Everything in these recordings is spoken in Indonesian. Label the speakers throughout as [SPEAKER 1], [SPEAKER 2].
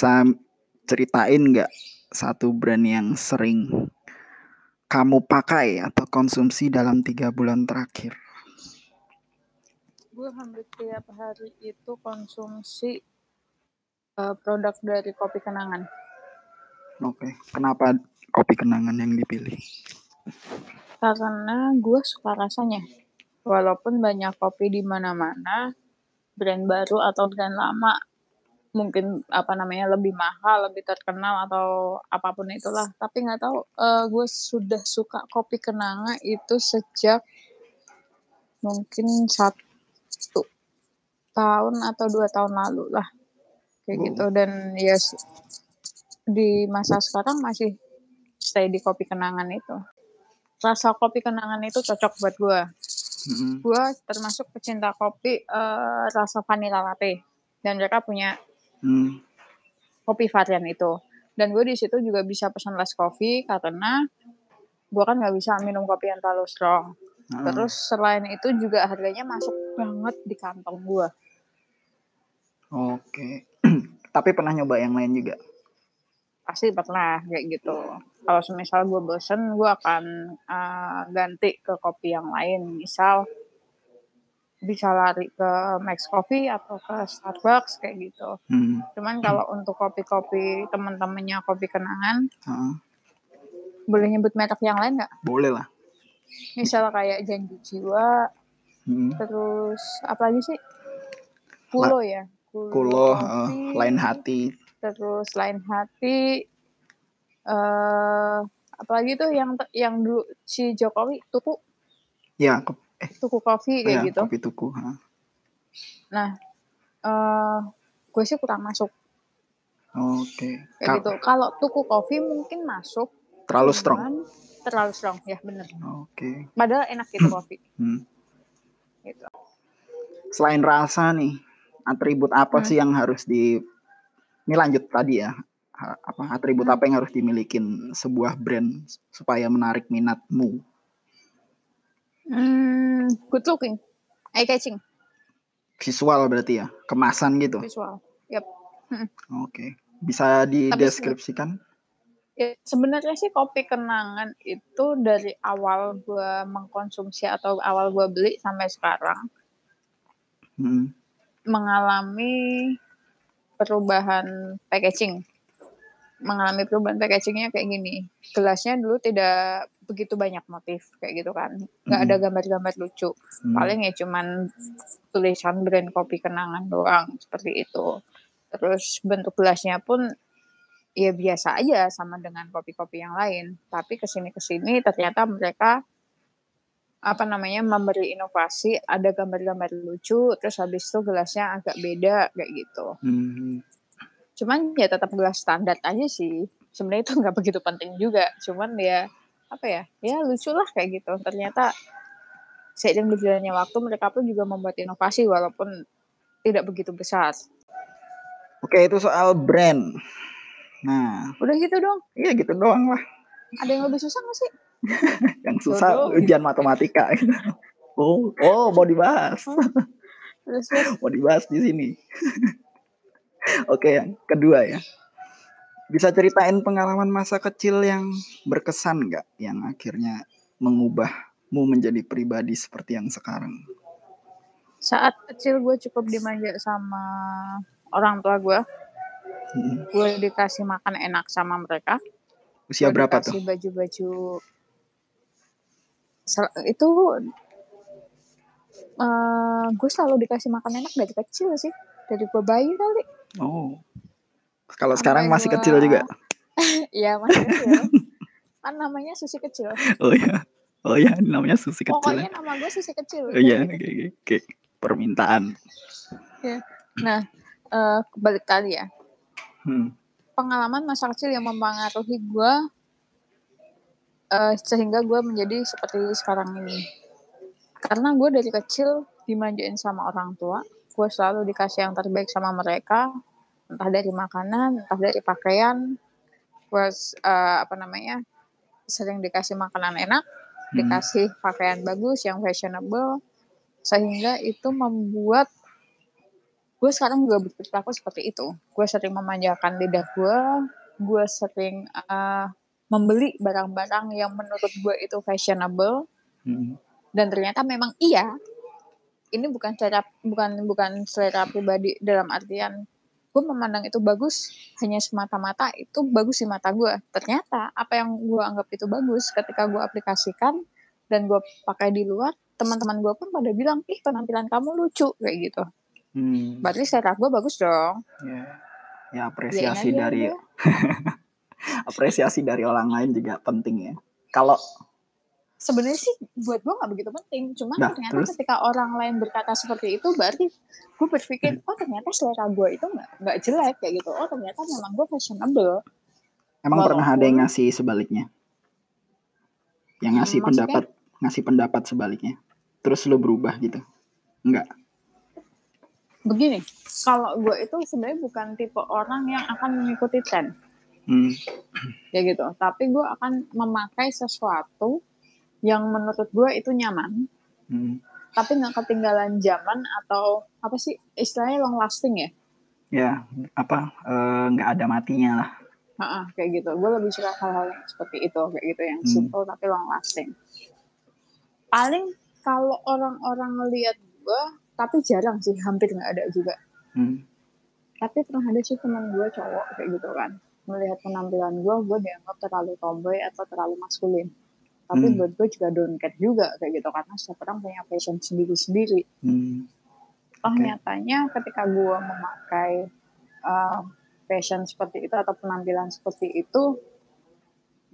[SPEAKER 1] bisa ceritain nggak satu brand yang sering kamu pakai atau konsumsi dalam tiga bulan terakhir?
[SPEAKER 2] Gue hampir tiap hari itu konsumsi uh, produk dari kopi kenangan.
[SPEAKER 1] Oke, kenapa kopi kenangan yang dipilih?
[SPEAKER 2] Karena gue suka rasanya. Walaupun banyak kopi di mana-mana, brand baru atau brand lama mungkin apa namanya lebih mahal, lebih terkenal atau apa pun itulah. Tapi nggak tahu, uh, gue sudah suka kopi kenanga itu sejak mungkin satu tahun atau dua tahun lalu lah, kayak oh. gitu. Dan ya di masa sekarang masih stay di kopi kenangan itu. Rasa kopi kenangan itu cocok buat gue. Mm-hmm. Gue termasuk pecinta kopi uh, rasa vanilla latte dan mereka punya hmm. kopi varian itu. Dan gue di situ juga bisa pesan less coffee karena gue kan nggak bisa minum kopi yang terlalu strong. Hmm. terus selain itu juga harganya masuk banget di kantong gue
[SPEAKER 1] oke. Tapi pernah nyoba yang lain juga?
[SPEAKER 2] Pasti pernah kayak gitu. Kalau semisal gue bosen gue akan uh, ganti ke kopi yang lain. Misal bisa lari ke Max Coffee atau ke Starbucks kayak gitu. Hmm. Cuman kalau untuk kopi-kopi teman-temannya kopi kenangan, hmm. boleh nyebut merek yang lain nggak?
[SPEAKER 1] Boleh lah.
[SPEAKER 2] Misal kayak Janji Jiwa, hmm. terus apa lagi sih? Kulo ya.
[SPEAKER 1] Kulo, Kulo uh, lain hati.
[SPEAKER 2] Terus lain hati. Uh, apalagi tuh yang yang dulu si Jokowi tuku.
[SPEAKER 1] Ya,
[SPEAKER 2] eh tuku kopi kayak
[SPEAKER 1] ya,
[SPEAKER 2] gitu
[SPEAKER 1] kopi tuku ha.
[SPEAKER 2] nah uh, gue sih kurang masuk
[SPEAKER 1] oke okay.
[SPEAKER 2] kayak gitu kalau tuku kopi mungkin masuk
[SPEAKER 1] terlalu strong
[SPEAKER 2] terlalu strong ya bener
[SPEAKER 1] oke okay.
[SPEAKER 2] padahal enak gitu kopi hmm.
[SPEAKER 1] gitu selain rasa nih atribut apa hmm. sih yang harus di ini lanjut tadi ya apa atribut hmm. apa yang harus dimiliki sebuah brand supaya menarik minatmu
[SPEAKER 2] Hmm, good looking, eye catching.
[SPEAKER 1] Visual berarti ya, kemasan gitu.
[SPEAKER 2] Visual, yep.
[SPEAKER 1] Hmm. Oke, okay. bisa dideskripsikan?
[SPEAKER 2] Ya, sebenarnya sih kopi kenangan itu dari awal gue mengkonsumsi atau awal gue beli sampai sekarang hmm. mengalami perubahan packaging mengalami perubahan packagingnya kayak gini. Gelasnya dulu tidak begitu banyak motif kayak gitu kan. Nggak ada hmm. gambar-gambar lucu. Hmm. Paling ya cuman tulisan brand kopi kenangan doang seperti itu. Terus bentuk gelasnya pun ya biasa aja sama dengan kopi-kopi yang lain. Tapi ke sini-kesini ternyata mereka apa namanya memberi inovasi ada gambar-gambar lucu terus habis itu gelasnya agak beda kayak gitu. Hmm cuman ya tetap gelas standar aja sih. Sebenarnya itu nggak begitu penting juga. Cuman ya apa ya ya lucu lah kayak gitu. Ternyata seiring berjalannya waktu mereka pun juga membuat inovasi walaupun tidak begitu besar.
[SPEAKER 1] Oke itu soal brand. Nah.
[SPEAKER 2] Udah gitu dong.
[SPEAKER 1] Iya gitu doang lah.
[SPEAKER 2] Ada yang lebih susah gak sih?
[SPEAKER 1] Yang susah Jodoh. ujian matematika. Oh oh mau dibahas. Terus, terus. mau dibahas di sini Oke, yang kedua ya. Bisa ceritain pengalaman masa kecil yang berkesan nggak? Yang akhirnya mengubahmu menjadi pribadi seperti yang sekarang?
[SPEAKER 2] Saat kecil gue cukup dimanja sama orang tua gue. Hmm. Gue dikasih makan enak sama mereka.
[SPEAKER 1] Usia gua berapa tuh?
[SPEAKER 2] baju-baju itu uh, gue selalu dikasih makan enak dari kecil sih dari gue bayi kali
[SPEAKER 1] Oh. Kalau sekarang masih kecil juga.
[SPEAKER 2] Iya, masih kecil. kan namanya Susi kecil.
[SPEAKER 1] Oh iya. Oh iya, namanya Susi kecil.
[SPEAKER 2] Pokoknya nama gue Susi kecil.
[SPEAKER 1] Oh iya, oke oke oke. Permintaan.
[SPEAKER 2] Ya. Nah, uh, kebalik kali ya. Hmm. Pengalaman masa kecil yang mempengaruhi gue uh, sehingga gue menjadi seperti sekarang ini. Karena gue dari kecil dimanjain sama orang tua, gue selalu dikasih yang terbaik sama mereka entah dari makanan entah dari pakaian gue uh, apa namanya sering dikasih makanan enak hmm. dikasih pakaian bagus yang fashionable sehingga itu membuat gue sekarang juga berperilaku seperti itu gue sering memanjakan lidah gue gue sering uh, membeli barang-barang yang menurut gue itu fashionable hmm. dan ternyata memang iya ini bukan cara bukan bukan selera pribadi dalam artian gue memandang itu bagus hanya semata-mata itu bagus di mata gue ternyata apa yang gue anggap itu bagus ketika gue aplikasikan dan gue pakai di luar teman-teman gue pun pada bilang ih penampilan kamu lucu kayak gitu Hmm. Berarti selera gue bagus dong.
[SPEAKER 1] Ya, ya apresiasi ya, dari apresiasi dari orang lain juga penting ya. Kalau
[SPEAKER 2] sebenarnya sih buat gue nggak begitu penting, cuman nah, ternyata terus? ketika orang lain berkata seperti itu, berarti gue berpikir oh ternyata selera gue itu nggak nggak jelek kayak gitu. Oh ternyata memang gue fashionable.
[SPEAKER 1] Emang Walaupun, pernah ada yang ngasih sebaliknya? Yang ngasih hmm, pendapat ngasih pendapat sebaliknya. Terus lo berubah gitu? Enggak
[SPEAKER 2] begini kalau gue itu sebenarnya bukan tipe orang yang akan mengikuti tren hmm. ya gitu tapi gue akan memakai sesuatu yang menurut gue itu nyaman. Hmm. tapi nggak ketinggalan zaman atau apa sih istilahnya long lasting ya?
[SPEAKER 1] Ya apa eh, nggak uh, ada matinya lah.
[SPEAKER 2] Uh-uh, kayak gitu. Gue lebih suka hal-hal yang seperti itu kayak gitu yang hmm. simple tapi long lasting. Paling kalau orang-orang lihat gue tapi jarang sih hampir nggak ada juga. Hmm. tapi pernah ada sih teman gue cowok kayak gitu kan. Melihat penampilan gue gue dianggap terlalu tomboy atau terlalu maskulin tapi hmm. buat gue juga don't care juga kayak gitu karena setiap orang punya fashion sendiri-sendiri hmm. oh okay. nyatanya ketika gue memakai uh, fashion seperti itu atau penampilan seperti itu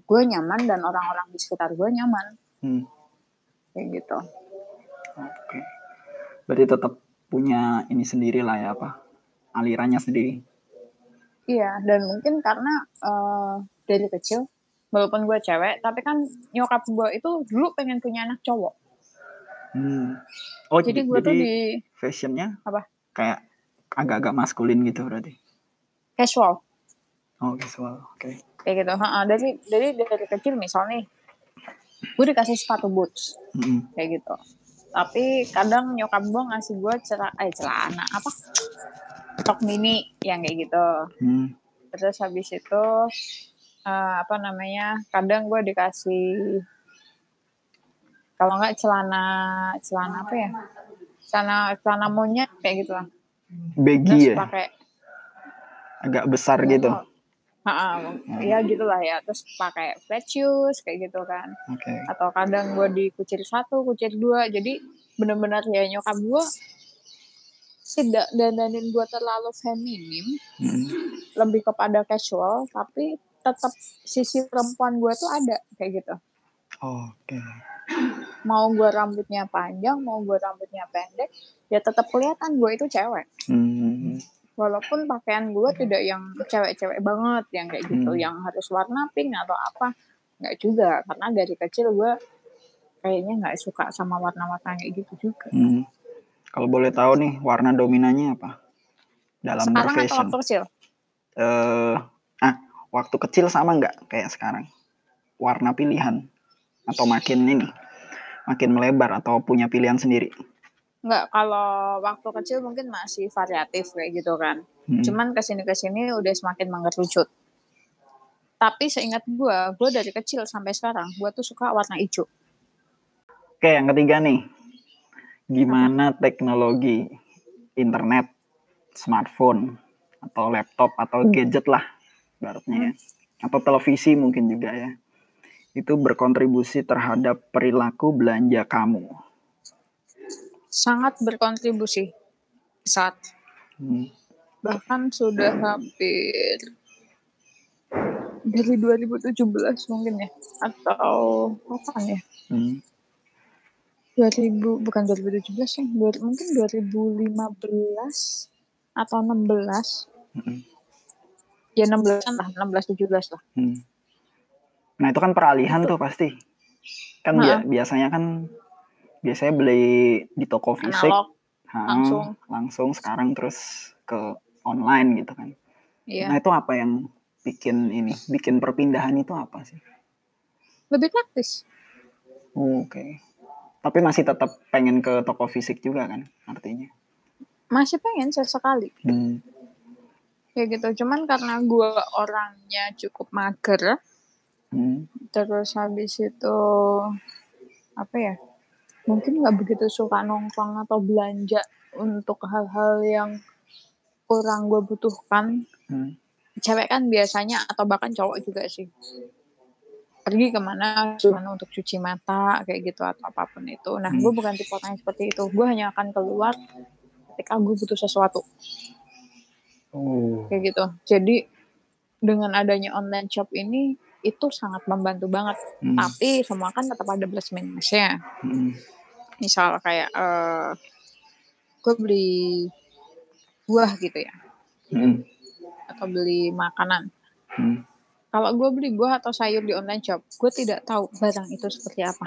[SPEAKER 2] gue nyaman dan orang-orang di sekitar gue nyaman hmm. kayak gitu
[SPEAKER 1] oke okay berarti tetap punya ini sendiri lah ya apa alirannya sendiri
[SPEAKER 2] iya dan mungkin karena uh, dari kecil walaupun gue cewek tapi kan nyokap gue itu dulu pengen punya anak cowok.
[SPEAKER 1] Hmm. oh jadi gue tuh di fashionnya apa? kayak agak-agak maskulin gitu berarti?
[SPEAKER 2] Casual.
[SPEAKER 1] Oh casual oke. Okay.
[SPEAKER 2] kayak gitu ha, dari dari dari kecil misalnya gue dikasih sepatu boots. Mm -hmm. kayak gitu. Tapi kadang nyokap gue ngasih gue celana eh celana apa? Tok mini yang kayak gitu. Hmm. terus habis itu uh, apa namanya kadang gue dikasih kalau nggak celana celana apa ya? Celana celana monyet kayak gitu lah.
[SPEAKER 1] Baggy ya? pakai agak besar gitu?
[SPEAKER 2] Ha, ya gitulah ya. Terus pakai flat shoes kayak gitu kan. Okay. atau kadang gue dikucir satu kucir dua. Jadi bener-bener ya nyokap gue tidak dandanin gue terlalu feminim. Hmm. lebih kepada casual tapi tetap sisi perempuan gue tuh ada kayak gitu.
[SPEAKER 1] Oke. Okay.
[SPEAKER 2] mau gue rambutnya panjang mau gue rambutnya pendek ya tetap kelihatan gue itu cewek. Hmm. Walaupun pakaian gue tidak yang cewek-cewek banget yang kayak gitu hmm. yang harus warna pink atau apa nggak juga. Karena dari kecil gue kayaknya nggak suka sama warna-warna kayak gitu juga. Hmm.
[SPEAKER 1] kalau boleh tahu nih warna dominannya apa? Dalam
[SPEAKER 2] sekarang atau waktu kecil?
[SPEAKER 1] Uh, waktu kecil sama nggak kayak sekarang warna pilihan atau makin ini makin melebar atau punya pilihan sendiri
[SPEAKER 2] Enggak, kalau waktu kecil mungkin masih variatif kayak gitu kan. Hmm. Cuman ke sini ke sini udah semakin mengerucut. Tapi seingat gue, gue dari kecil sampai sekarang, gue tuh suka warna hijau.
[SPEAKER 1] Oke, yang ketiga nih, gimana teknologi internet, smartphone, atau laptop, atau hmm. gadget lah, baratnya ya, atau televisi mungkin juga ya, itu berkontribusi terhadap perilaku belanja kamu
[SPEAKER 2] sangat berkontribusi saat hmm. bahkan sudah hampir dari 2017 mungkin ya atau kapan ya hmm. 2000 bukan 2017 ya mungkin 2015 atau 16 hmm. Ya 16 lah 16 17 lah hmm.
[SPEAKER 1] nah itu kan peralihan itu. tuh pasti kan nah. biasanya kan biasanya beli di toko fisik ha, langsung langsung sekarang terus ke online gitu kan iya. nah itu apa yang bikin ini bikin perpindahan itu apa sih
[SPEAKER 2] lebih praktis
[SPEAKER 1] oh, oke okay. tapi masih tetap pengen ke toko fisik juga kan artinya
[SPEAKER 2] masih pengen sesekali
[SPEAKER 1] Hmm.
[SPEAKER 2] Kayak gitu cuman karena gue orangnya cukup mager
[SPEAKER 1] Hmm.
[SPEAKER 2] terus habis itu apa ya mungkin nggak begitu suka nongkrong atau belanja untuk hal-hal yang kurang gue butuhkan
[SPEAKER 1] Hmm.
[SPEAKER 2] cewek kan biasanya atau bahkan cowok juga sih pergi ke mana cuma untuk cuci mata kayak gitu atau apa pun itu nah
[SPEAKER 1] Hmm.
[SPEAKER 2] gue bukan tipe orang yang seperti itu gue hanya akan keluar ketika gue butuh sesuatu
[SPEAKER 1] Oh.
[SPEAKER 2] kayak gitu jadi dengan adanya online shop ini itu sangat membantu banget
[SPEAKER 1] Hmm.
[SPEAKER 2] tapi semua kan tetap ada plus minusnya
[SPEAKER 1] Hmm.
[SPEAKER 2] misal kayak eh gue beli buah gitu ya
[SPEAKER 1] Hmm.
[SPEAKER 2] atau beli makanan
[SPEAKER 1] Hmm.
[SPEAKER 2] kalau gue beli buah atau sayur di online shop gue tidak tahu barang itu seperti apa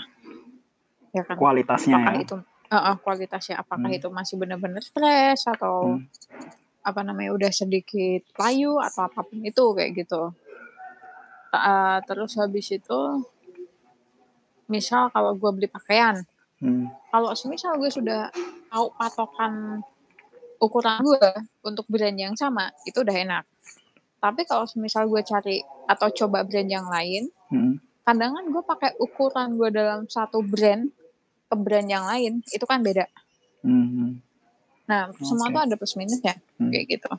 [SPEAKER 2] ya kan
[SPEAKER 1] Kualitasnya
[SPEAKER 2] apakah
[SPEAKER 1] ya.
[SPEAKER 2] itu eh, eh, kualitasnya apakah
[SPEAKER 1] Hmm.
[SPEAKER 2] itu masih benar-benar fresh atau
[SPEAKER 1] Hmm.
[SPEAKER 2] Apa namanya udah sedikit layu atau apa pun itu kayak gitu eh, terus habis itu misal kalau gue beli pakaian
[SPEAKER 1] Hmm.
[SPEAKER 2] kalau semisal gue sudah tahu patokan ukuran gue untuk brand yang sama itu udah enak tapi kalau semisal gue cari atau coba brand yang lain
[SPEAKER 1] Hmm.
[SPEAKER 2] kadang kan gue pakai ukuran gue dalam satu brand ke brand yang lain itu kan beda
[SPEAKER 1] Hmm.
[SPEAKER 2] Nah semua
[SPEAKER 1] Oke.
[SPEAKER 2] tuh ada plus minusnya
[SPEAKER 1] Hmm.
[SPEAKER 2] kayak gitu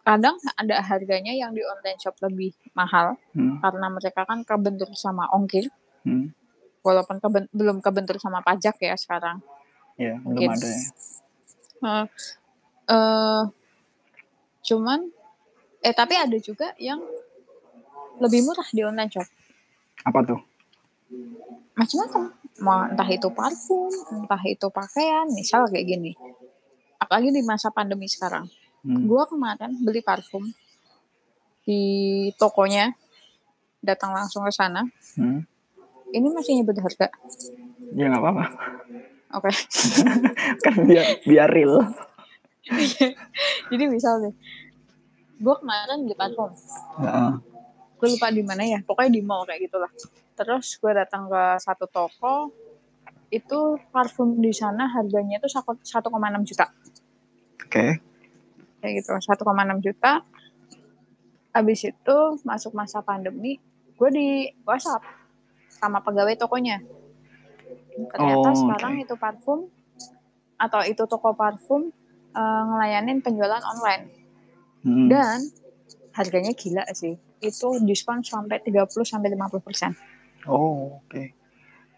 [SPEAKER 2] kadang ada harganya yang di online shop lebih mahal
[SPEAKER 1] Hmm.
[SPEAKER 2] karena mereka kan kebentur sama ongkir
[SPEAKER 1] Hmm.
[SPEAKER 2] walaupun keben- belum kebentur sama pajak ya sekarang
[SPEAKER 1] Ya, belum ada ya.
[SPEAKER 2] Eh, eh, cuman eh tapi ada juga yang lebih murah di online shop
[SPEAKER 1] Apa tuh?
[SPEAKER 2] macam-macam mau entah itu parfum entah itu pakaian misal kayak gini apalagi di masa pandemi sekarang
[SPEAKER 1] Hmm.
[SPEAKER 2] gua kemarin beli parfum di tokonya datang langsung ke sana
[SPEAKER 1] Hmm.
[SPEAKER 2] ini masih nyebut harga
[SPEAKER 1] Ya nggak apa-apa.
[SPEAKER 2] oke
[SPEAKER 1] kan biar biar real.
[SPEAKER 2] jadi misal nih gue kemarin beli parfum
[SPEAKER 1] Heeh.
[SPEAKER 2] gue lupa di mana ya pokoknya di mall kayak gitulah terus gue datang ke satu toko itu parfum di sana harganya itu 1,6 juta
[SPEAKER 1] Oke.
[SPEAKER 2] kayak gitu 1,6 juta habis itu masuk masa pandemi gue di WhatsApp sama pegawai tokonya ternyata
[SPEAKER 1] Oh,
[SPEAKER 2] sekarang
[SPEAKER 1] oke.
[SPEAKER 2] itu parfum atau itu toko parfum eh, ngelayanin penjualan online
[SPEAKER 1] Hmm.
[SPEAKER 2] dan harganya gila sih itu diskon sampai 30 sampai 50 persen
[SPEAKER 1] Oh, oke.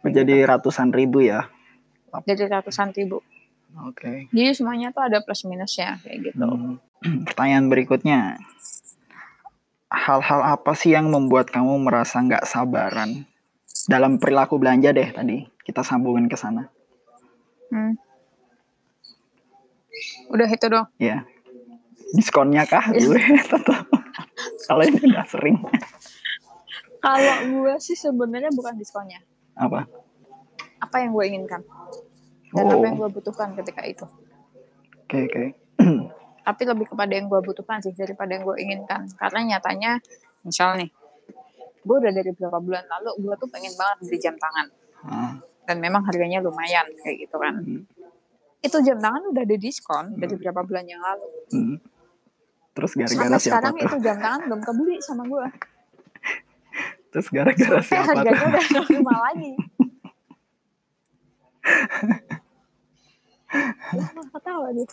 [SPEAKER 1] Menjadi ratusan ribu ya.
[SPEAKER 2] jadi ratusan ribu
[SPEAKER 1] Oke.
[SPEAKER 2] jadi semuanya tuh ada plus minusnya kayak gitu
[SPEAKER 1] Hmm. Pertanyaan berikutnya. Hal-hal apa sih yang membuat kamu merasa nggak sabaran dalam perilaku belanja deh tadi? Kita sambungin ke sana.
[SPEAKER 2] Hmm. udah itu dong
[SPEAKER 1] Ya. Diskonnya kah? Gue tetap. Kalau ini udah sering.
[SPEAKER 2] kalau gue sih sebenarnya bukan diskonnya
[SPEAKER 1] Apa?
[SPEAKER 2] apa yang gue inginkan dan
[SPEAKER 1] Oh.
[SPEAKER 2] apa yang gue butuhkan ketika itu
[SPEAKER 1] Oke, oke.
[SPEAKER 2] tapi lebih kepada yang gue butuhkan sih daripada yang gue inginkan karena nyatanya misal nih gue udah dari beberapa bulan lalu gue tuh pengen banget beli jam tangan
[SPEAKER 1] Ah,
[SPEAKER 2] dan memang harganya lumayan kayak gitu kan
[SPEAKER 1] hmm.
[SPEAKER 2] itu jam tangan udah ada diskon dari beberapa bulan yang lalu
[SPEAKER 1] Hmm. Terus gara-gara siapa
[SPEAKER 2] sekarang
[SPEAKER 1] tuh?
[SPEAKER 2] itu jam tangan belum kebeli sama gue
[SPEAKER 1] Terus gara-gara siapa
[SPEAKER 2] harganya
[SPEAKER 1] tuh?
[SPEAKER 2] udah normal lagi ketawa dia?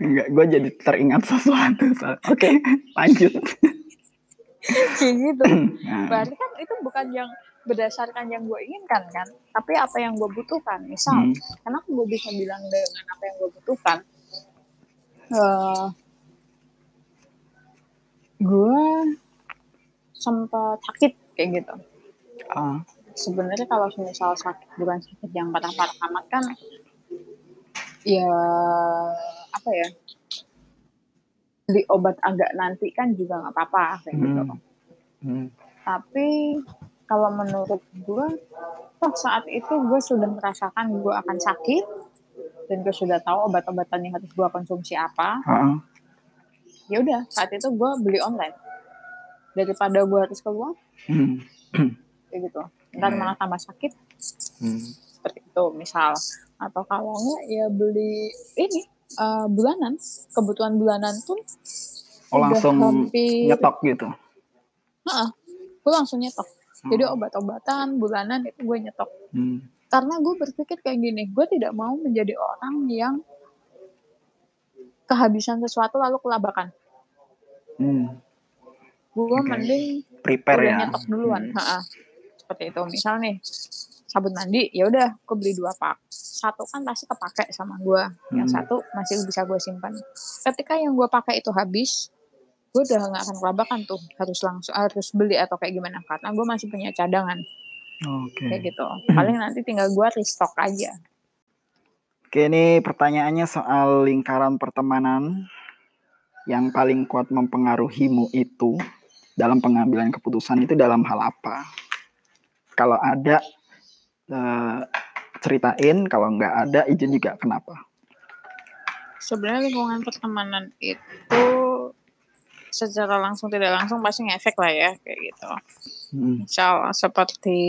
[SPEAKER 1] Enggak, gue jadi teringat sesuatu. Oke, lanjut.
[SPEAKER 2] kayak gitu.
[SPEAKER 1] Nah,
[SPEAKER 2] berarti kan itu bukan yang berdasarkan yang gue inginkan kan? Tapi apa yang gue butuhkan. Misal
[SPEAKER 1] Hmm.
[SPEAKER 2] kenapa gue bisa bilang dengan apa yang gue butuhkan Eh, gue sempat sakit kayak gitu.
[SPEAKER 1] Ah,
[SPEAKER 2] sebenarnya kalau misal sakit bukan sakit yang parah-parah amat kan ya apa ya? Beli obat agak nanti kan juga nggak apa-apa kayak gitu.
[SPEAKER 1] Hmm. hmm,
[SPEAKER 2] tapi kalau menurut gue oh saat itu gue sudah merasakan gue akan sakit dan gue sudah tahu obat-obatan yang harus gue konsumsi apa.
[SPEAKER 1] Ah,
[SPEAKER 2] ya udah saat itu gue beli online. Daripada gue harus keluar
[SPEAKER 1] hmm,
[SPEAKER 2] kayak gitu. Ntar
[SPEAKER 1] Iya.
[SPEAKER 2] malah tambah sakit.
[SPEAKER 1] Hmm.
[SPEAKER 2] Seperti itu misal atau kalau enggak ya beli ini uh, bulanan kebutuhan bulanan pun
[SPEAKER 1] oh, langsung hampir, nyetok gitu
[SPEAKER 2] Heeh, gue langsung nyetok jadi oh. obat-obatan bulanan itu gue nyetok hmm. karena gue berpikir kayak gini gue tidak mau menjadi orang yang kehabisan sesuatu lalu kelabakan hmm. gue okay. mending
[SPEAKER 1] prepare ya
[SPEAKER 2] nyetok duluan hmm. Ha -ha. seperti itu misal nih sabun mandi ya udah gue beli dua pak. Satu kan pasti kepake sama gue hmm. yang satu masih bisa gue simpan. Ketika yang gue pakai itu habis gue udah nggak akan kelabakan tuh harus langsung harus beli atau kayak gimana karena gue masih punya cadangan.
[SPEAKER 1] Okay.
[SPEAKER 2] kayak gitu. Paling nanti tinggal gue restock aja.
[SPEAKER 1] Oke ini pertanyaannya soal lingkaran pertemanan yang paling kuat mempengaruhimu itu dalam pengambilan keputusan itu dalam hal apa? Kalau ada uh, ceritain kalau nggak ada izin juga kenapa
[SPEAKER 2] sebenarnya lingkungan pertemanan itu secara langsung tidak langsung pasti ngefek lah ya kayak gitu. Hmm. Misal seperti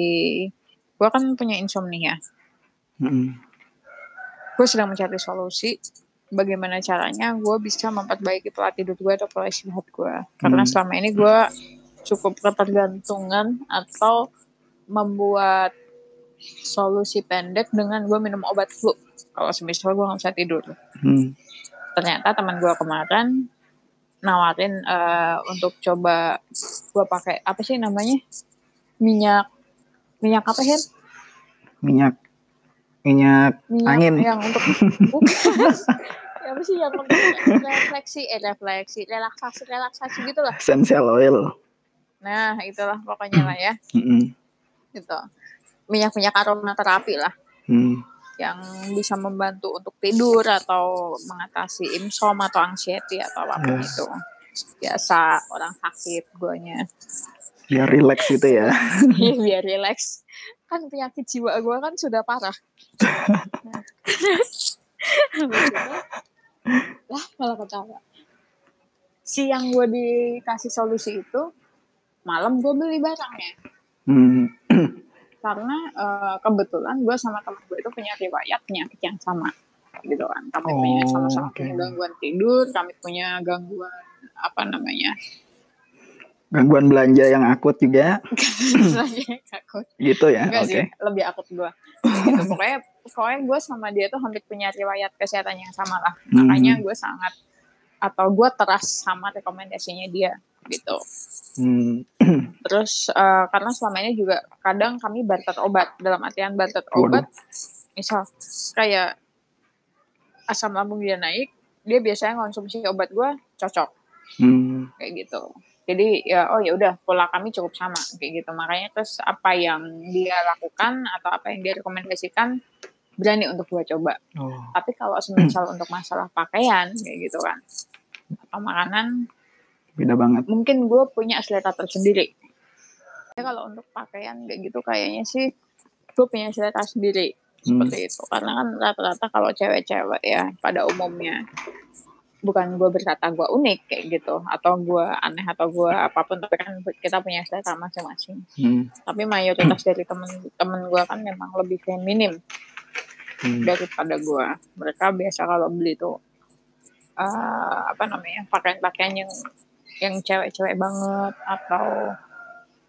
[SPEAKER 2] gue kan punya insomnia. Hmm. Gue sedang mencari solusi bagaimana caranya gue bisa memperbaiki pola tidur gue atau pola istirahat gue. Karena hmm. selama ini gue cukup ketergantungan atau membuat solusi pendek dengan gue minum obat flu. Kalau semisal gue nggak bisa tidur. Hmm. Ternyata teman gue kemarin nawarin uh, untuk coba gue pakai apa sih namanya? Minyak minyak apa sih
[SPEAKER 1] minyak. Minyak, minyak angin.
[SPEAKER 2] yang untuk ya apa sih yang untuk refleksi eh refleksi relaksasi relaksasi gitu lah
[SPEAKER 1] essential oil.
[SPEAKER 2] Nah itulah pokoknya lah ya. Mm -hmm. itu minyak minyak aromaterapi lah. Mm yang bisa membantu untuk tidur atau mengatasi insom atau anxiety atau apa pun yes. itu. Biasa orang sakit guanya.
[SPEAKER 1] Biar relax gitu ya.
[SPEAKER 2] Iya biar relax. Kan penyakit jiwa gue kan sudah parah. Lah malah ketawa. Siang gue dikasih solusi itu malam gue beli barangnya. Hmm karena uh, kebetulan gue sama temen gue itu punya riwayat penyakit yang sama gitu kan kami oh, punya sama-sama okay. punya gangguan tidur kami punya gangguan apa namanya
[SPEAKER 1] gangguan belanja yang akut juga belanja yang akut gitu ya oke okay.
[SPEAKER 2] lebih akut gue gitu. pokoknya pokoknya gue sama dia tuh hampir punya riwayat kesehatan yang sama lah hmm. makanya gue sangat atau gue teras sama rekomendasinya dia gitu. Hmm. Terus uh, karena selama ini juga kadang kami barter obat dalam artian barter obat, misal kayak asam lambung dia naik, dia biasanya konsumsi obat gue cocok, hmm. kayak gitu. Jadi ya oh ya udah pola kami cukup sama kayak gitu. Makanya terus apa yang dia lakukan atau apa yang dia rekomendasikan berani untuk gue coba. Oh. Tapi kalau semisal untuk masalah pakaian kayak gitu kan atau makanan
[SPEAKER 1] beda banget
[SPEAKER 2] mungkin gue punya selera tersendiri ya kalau untuk pakaian kayak gitu kayaknya sih gue punya selera sendiri seperti hmm. itu karena kan rata-rata kalau cewek-cewek ya pada umumnya bukan gue berkata gue unik kayak gitu atau gue aneh atau gue apa pun tapi kan kita punya selera masing-masing hmm. tapi mayoritas dari temen-temen gue kan memang lebih feminim hmm. daripada gue mereka biasa kalau beli tuh uh, apa namanya pakaian-pakaian yang yang cewek-cewek banget atau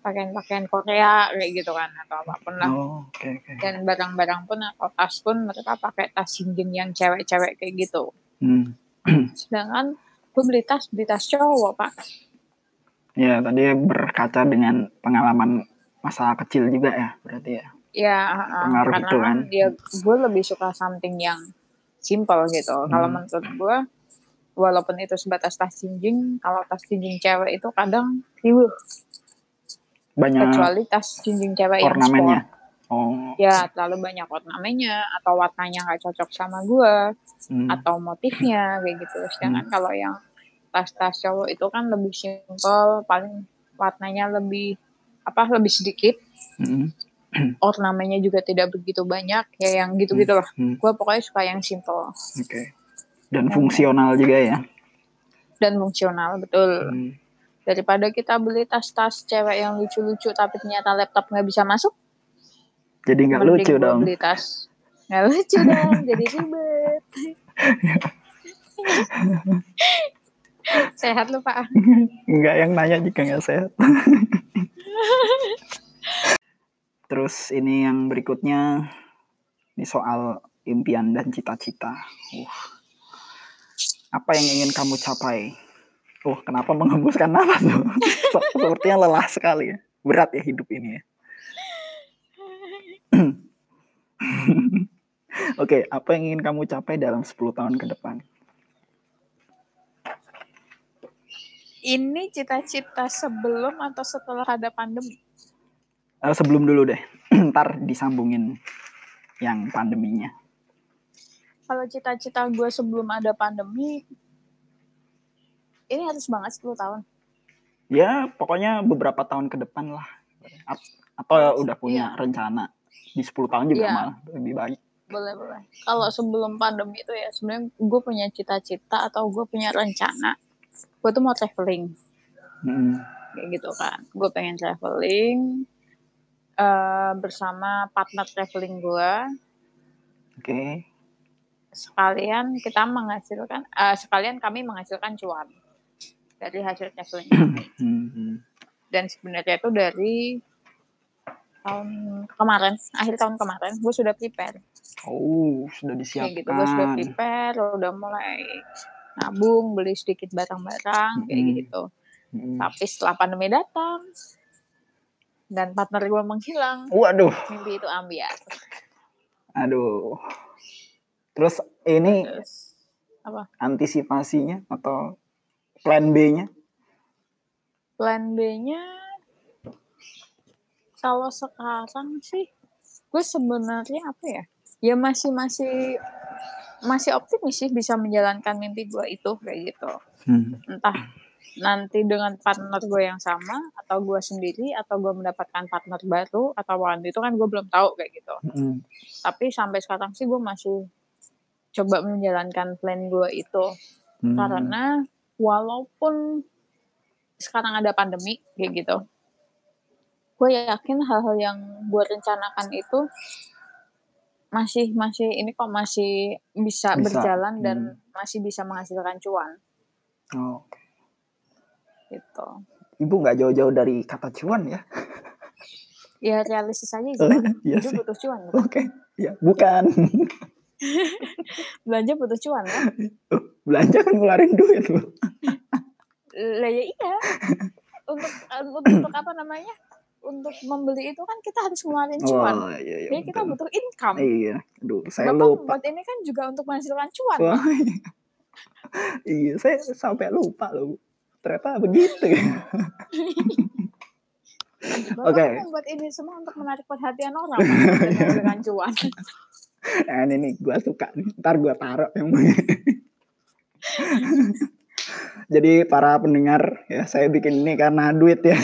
[SPEAKER 2] pakaian-pakaian Korea kayak gitu kan atau apa pun lah.
[SPEAKER 1] Oh, okay, okay.
[SPEAKER 2] Dan barang-barang pun atau tas pun mereka pakai tas jinjing yang cewek-cewek kayak gitu. Hmm. Sedangkan gue beli tas beli tas cowok pak.
[SPEAKER 1] Ya tadi berkaca dengan pengalaman masa kecil juga ya berarti ya.
[SPEAKER 2] Ya pengaruh karena itu kan. Dia gue lebih suka something yang simple gitu. Hmm. Kalau menurut gue walaupun itu sebatas tas jinjing kalau tas jinjing cewek itu kadang riuh
[SPEAKER 1] banyak
[SPEAKER 2] kecuali tas jinjing cewek
[SPEAKER 1] ornamennya. yang sport
[SPEAKER 2] Oh. Ya, terlalu banyak ornamennya atau warnanya nggak cocok sama gue hmm. atau motifnya kayak gitu. Sedangkan hmm. kalau yang tas-tas cowok itu kan lebih simpel, paling warnanya lebih apa lebih sedikit. Hmm. Ornamennya juga tidak begitu banyak, ya yang gitu-gitu lah. Hmm. Gue pokoknya suka yang simple.
[SPEAKER 1] Oke. Okay dan fungsional juga ya
[SPEAKER 2] dan fungsional betul hmm. daripada kita beli tas-tas cewek yang lucu-lucu tapi ternyata laptop nggak bisa masuk
[SPEAKER 1] jadi nggak lucu dong
[SPEAKER 2] beli tas nggak lucu dong jadi ribet sehat lu pak
[SPEAKER 1] Enggak yang nanya juga nggak sehat. Terus ini yang berikutnya ini soal impian dan cita-cita. Uh. Apa yang ingin kamu capai? Uh, kenapa mengembuskan nafas tuh? Sepertinya lelah sekali ya. Berat ya hidup ini ya. Oke, apa yang ingin kamu capai dalam 10 tahun ke depan?
[SPEAKER 2] Ini cita-cita sebelum atau setelah ada pandemi?
[SPEAKER 1] Uh, sebelum dulu deh. Ntar disambungin yang pandeminya.
[SPEAKER 2] Kalau cita-cita gue sebelum ada pandemi, ini harus banget 10 tahun.
[SPEAKER 1] Ya, pokoknya beberapa tahun ke depan lah. Atau udah punya
[SPEAKER 2] Iya.
[SPEAKER 1] rencana di 10 tahun juga
[SPEAKER 2] Iya.
[SPEAKER 1] malah lebih baik.
[SPEAKER 2] Boleh, boleh. Kalau sebelum pandemi itu ya sebenarnya gue punya cita-cita atau gue punya rencana. Gue tuh mau traveling.
[SPEAKER 1] Mm.
[SPEAKER 2] kayak gitu kan gue pengen traveling eh, bersama partner traveling gue
[SPEAKER 1] Oke.
[SPEAKER 2] sekalian kita menghasilkan eh, sekalian kami menghasilkan cuan dari hasil traveling kami.
[SPEAKER 1] Hmm.
[SPEAKER 2] dan sebenarnya itu dari tahun kemarin akhir tahun kemarin gue sudah prepare
[SPEAKER 1] Oh, sudah
[SPEAKER 2] kayak gitu gue sudah
[SPEAKER 1] disiapkan.
[SPEAKER 2] prepare udah mulai nabung beli sedikit barang-barang kayak gitu
[SPEAKER 1] Mm.
[SPEAKER 2] tapi setelah pandemi datang dan partner gue menghilang
[SPEAKER 1] Waduh,
[SPEAKER 2] mimpi itu ambiar
[SPEAKER 1] aduh. Terus ini
[SPEAKER 2] terus apa
[SPEAKER 1] antisipasinya atau plan B-nya?
[SPEAKER 2] plan B-nya kalau sekarang sih gue sebenarnya apa ya ya masih masih masih optimis sih bisa menjalankan mimpi gue itu kayak gitu
[SPEAKER 1] Hmm.
[SPEAKER 2] entah nanti dengan partner gue yang sama atau gue sendiri atau gue mendapatkan partner baru atau apa itu kan gue belum tahu kayak gitu
[SPEAKER 1] Mm.
[SPEAKER 2] tapi sampai sekarang sih gue masih coba menjalankan plan gue itu
[SPEAKER 1] Hmm.
[SPEAKER 2] karena walaupun sekarang ada pandemi kayak gitu gue yakin hal-hal yang gue rencanakan itu masih masih ini kok masih bisa,
[SPEAKER 1] Bisa,
[SPEAKER 2] berjalan dan
[SPEAKER 1] hmm.
[SPEAKER 2] masih bisa menghasilkan cuan
[SPEAKER 1] Oh.
[SPEAKER 2] Gitu
[SPEAKER 1] Ibu nggak jauh-jauh dari kata cuan ya?
[SPEAKER 2] ya realistis aja sih
[SPEAKER 1] Oh, iya sih.
[SPEAKER 2] butuh cuan?
[SPEAKER 1] Oke, ya bukan.
[SPEAKER 2] belanja butuh cuan kan
[SPEAKER 1] Belanja kan ngeluarin duit loh.
[SPEAKER 2] lah ya iya untuk untuk, untuk apa namanya untuk membeli itu kan kita harus ngeluarin cuan
[SPEAKER 1] Oh, iya, iya,
[SPEAKER 2] jadi kita butuh income
[SPEAKER 1] Iya, aduh, saya
[SPEAKER 2] Bapak
[SPEAKER 1] lupa.
[SPEAKER 2] membuat ini kan juga untuk menghasilkan cuan
[SPEAKER 1] Wah, iya. iya, saya sampai lupa loh. Ternyata begitu. Oke.
[SPEAKER 2] membuat ini semua untuk menarik perhatian orang menghasilkan cuan
[SPEAKER 1] Nah, ini nih, gue suka nih. Ntar gue taruh yang Jadi para pendengar, ya saya bikin ini karena duit ya.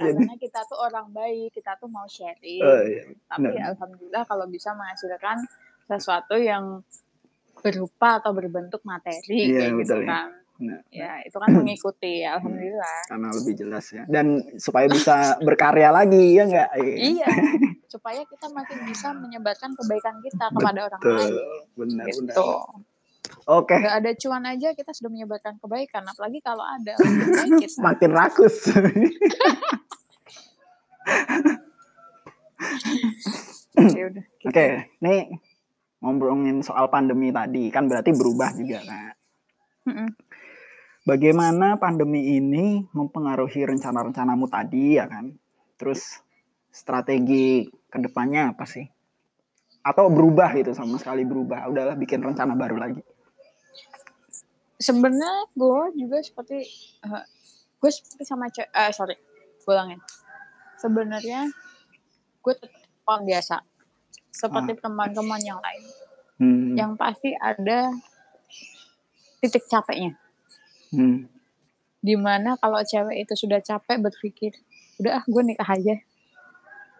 [SPEAKER 2] karena kita tuh orang baik kita tuh mau sharing
[SPEAKER 1] Oh, iya.
[SPEAKER 2] tapi
[SPEAKER 1] benar.
[SPEAKER 2] alhamdulillah kalau bisa menghasilkan sesuatu yang berupa atau berbentuk materi
[SPEAKER 1] Iya,
[SPEAKER 2] kayak gitu
[SPEAKER 1] betul ya.
[SPEAKER 2] kan
[SPEAKER 1] Nah,
[SPEAKER 2] ya itu kan mengikuti alhamdulillah
[SPEAKER 1] karena lebih jelas ya. Dan supaya bisa berkarya lagi, ya enggak?
[SPEAKER 2] iya supaya kita makin bisa menyebarkan kebaikan kita kepada orang lain
[SPEAKER 1] benar, benar.
[SPEAKER 2] gitu
[SPEAKER 1] Oke,
[SPEAKER 2] nggak ada cuan aja kita sudah menyebarkan kebaikan apalagi kalau ada kita
[SPEAKER 1] makin rakus.
[SPEAKER 2] ya gitu.
[SPEAKER 1] Oke, nih ngomongin soal pandemi tadi kan berarti berubah juga kan.
[SPEAKER 2] Mm-mm.
[SPEAKER 1] Bagaimana pandemi ini mempengaruhi rencana-rencanamu tadi ya kan? Terus strategi ke depannya apa sih? Atau berubah gitu sama sekali berubah? Udahlah bikin rencana baru lagi.
[SPEAKER 2] sebenarnya gue juga seperti eh, gue seperti sama ce eh sorry gue ulangin sebenarnya gue tetap orang biasa seperti teman-teman yang lain
[SPEAKER 1] Hmm.
[SPEAKER 2] yang pasti ada titik capeknya
[SPEAKER 1] Hmm.
[SPEAKER 2] di mana kalau cewek itu sudah capek berpikir udah ah gue nikah aja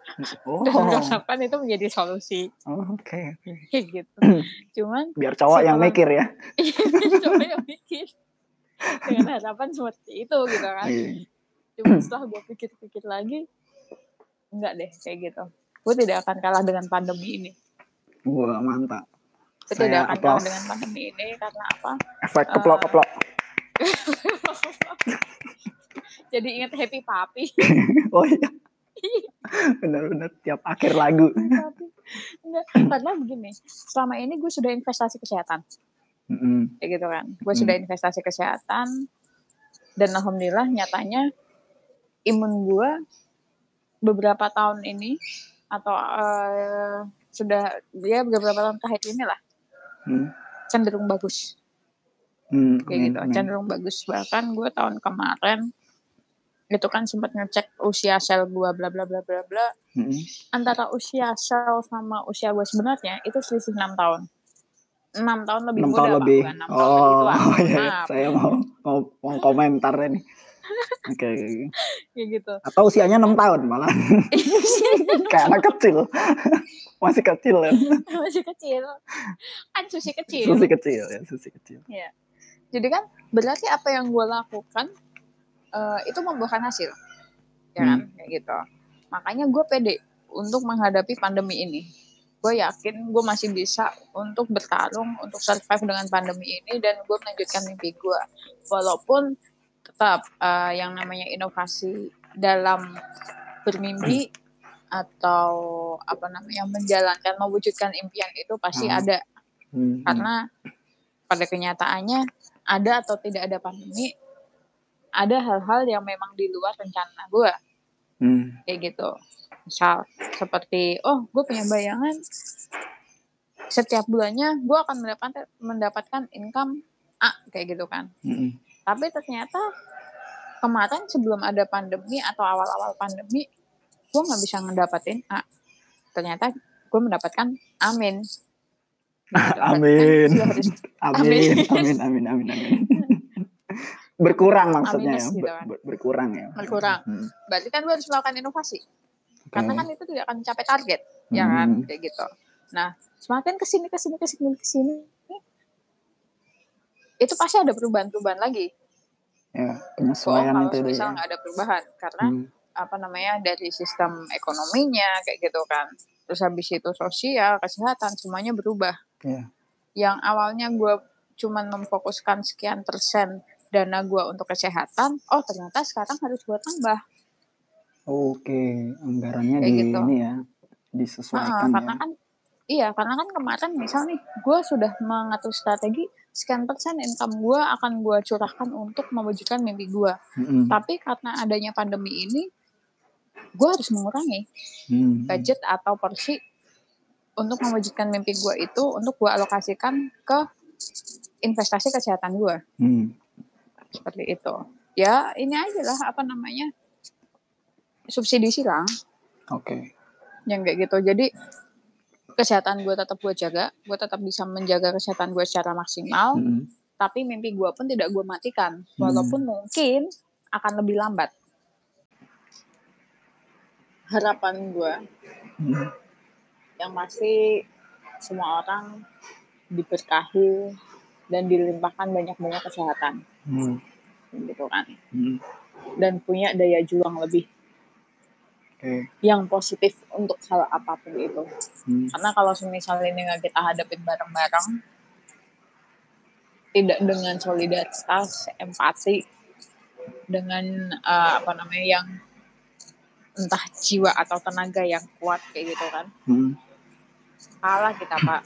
[SPEAKER 1] Oh,
[SPEAKER 2] dan beranggapan itu menjadi solusi
[SPEAKER 1] oh, oke. oke.
[SPEAKER 2] kayak gitu cuman
[SPEAKER 1] Biar cowok yang
[SPEAKER 2] Setelah-
[SPEAKER 1] mikir ya.
[SPEAKER 2] coba yang mikir dengan harapan seperti itu gitu kan
[SPEAKER 1] Iya.
[SPEAKER 2] cuma setelah gue pikir-pikir lagi enggak deh kayak gitu gue tidak akan kalah dengan pandemi ini
[SPEAKER 1] Wah, mantap.
[SPEAKER 2] Itu tidak akan kalah dengan pandemi ini karena apa?
[SPEAKER 1] Efek keplok-keplok.
[SPEAKER 2] Jadi ingat happy papi.
[SPEAKER 1] oh iya. Benar-benar tiap akhir lagu.
[SPEAKER 2] Enggak, karena begini, selama ini gue sudah investasi kesehatan.
[SPEAKER 1] Mm -hmm.
[SPEAKER 2] Kayak gitu kan. Gue mm. sudah investasi kesehatan dan alhamdulillah nyatanya imun gue beberapa tahun ini atau uh, sudah dia beberapa tahun terakhir ini lah hmm. cenderung bagus hmm, kayak gitu hmm. cenderung bagus bahkan gue tahun kemarin itu kan sempat ngecek usia sel gue bla bla bla bla bla hmm. antara usia sel sama usia gue sebenarnya itu selisih enam tahun enam tahun lebih 6
[SPEAKER 1] muda tahun lebih. Pak. 6 oh, tahun lebih tua. Oh, iya, iya. saya mau mau mau komentar nih Oke, okay, okay.
[SPEAKER 2] ya gitu.
[SPEAKER 1] Atau usianya enam tahun malah. Kayak anak kecil. Masih kecil kan.
[SPEAKER 2] Masih kecil. Kan susi kecil.
[SPEAKER 1] Susi kecil ya, susi kecil.
[SPEAKER 2] Ya. Jadi kan berarti apa yang gue lakukan uh, itu membuahkan hasil. Ya kan? Hmm. Kayak gitu. Makanya gue pede untuk menghadapi pandemi ini. Gue yakin gue masih bisa untuk bertarung, untuk survive dengan pandemi ini dan gue melanjutkan mimpi gue. Walaupun tetap uh, yang namanya inovasi dalam bermimpi atau apa namanya menjalankan mewujudkan impian itu pasti hmm. ada hmm. karena pada kenyataannya ada atau tidak ada pandemi ada hal-hal yang memang di luar rencana gue hmm. kayak gitu misal seperti oh gue punya bayangan setiap bulannya gue akan mendapatkan mendapatkan income A kayak gitu kan hmm. Tapi ternyata kemarin sebelum ada pandemi atau awal-awal pandemi, gue nggak bisa ngedapetin A. Ternyata gue mendapatkan amin.
[SPEAKER 1] amin. amin. Amin. Amin. Amin. Amin. berkurang maksudnya ya. Gitu kan. Ber berkurang ya.
[SPEAKER 2] Berkurang. Hmm. Berarti kan gue harus melakukan inovasi. Okay. Karena kan itu tidak akan mencapai target, hmm. ya kan, kayak gitu. Nah, semakin ke sini ke sini ke sini ke sini itu pasti ada perubahan-perubahan lagi.
[SPEAKER 1] Ya, penyesuaian
[SPEAKER 2] oh, itu misal ya. nggak ada perubahan karena hmm. apa namanya dari sistem ekonominya kayak gitu kan. Terus habis itu sosial, kesehatan semuanya berubah.
[SPEAKER 1] Ya.
[SPEAKER 2] Yang awalnya gue cuman memfokuskan sekian persen dana gue untuk kesehatan, oh ternyata sekarang harus gue tambah.
[SPEAKER 1] Oke, anggarannya kayak di gitu. ini ya disesuaikan.
[SPEAKER 2] Nah, karena kan iya, karena kan kemarin misal nih gue sudah mengatur strategi sekian persen income gue akan gue curahkan untuk mewujudkan mimpi gue. Mm-hmm. Tapi karena adanya pandemi ini, gue harus mengurangi mm-hmm. budget atau porsi untuk mewujudkan mimpi gue itu untuk gue alokasikan ke investasi kesehatan gue. Mm. Seperti itu. Ya ini aja lah apa namanya subsidi silang.
[SPEAKER 1] Oke. Okay.
[SPEAKER 2] Yang kayak gitu. Jadi kesehatan gue tetap gue jaga, gue tetap bisa menjaga kesehatan gue secara maksimal, hmm. tapi mimpi gue pun tidak gue matikan, walaupun hmm. mungkin akan lebih lambat. Harapan gue, hmm. yang pasti semua orang diberkahi dan dilimpahkan banyak-banyak kesehatan, hmm. gitu kan, hmm. dan punya daya juang lebih okay. yang positif untuk hal apa pun itu. Hmm. Karena kalau misalnya ini nggak kita hadapin bareng-bareng, tidak dengan solidaritas, empati, dengan uh, apa namanya yang entah jiwa atau tenaga yang kuat kayak gitu kan, hmm. kalah kita pak.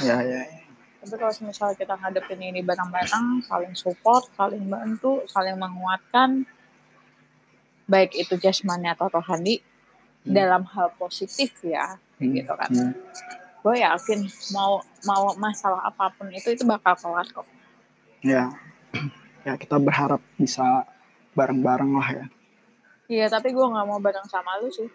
[SPEAKER 1] Ya ya. ya.
[SPEAKER 2] Tapi kalau misalnya kita hadapin ini bareng-bareng, saling support, saling bantu, saling menguatkan, baik itu jasmani atau rohani hmm. dalam hal positif ya hmm. gitu kan hmm. gue yakin mau mau masalah apa pun itu itu bakal kelar kok
[SPEAKER 1] ya ya kita berharap bisa bareng-bareng lah ya
[SPEAKER 2] iya tapi gue nggak mau bareng sama lu sih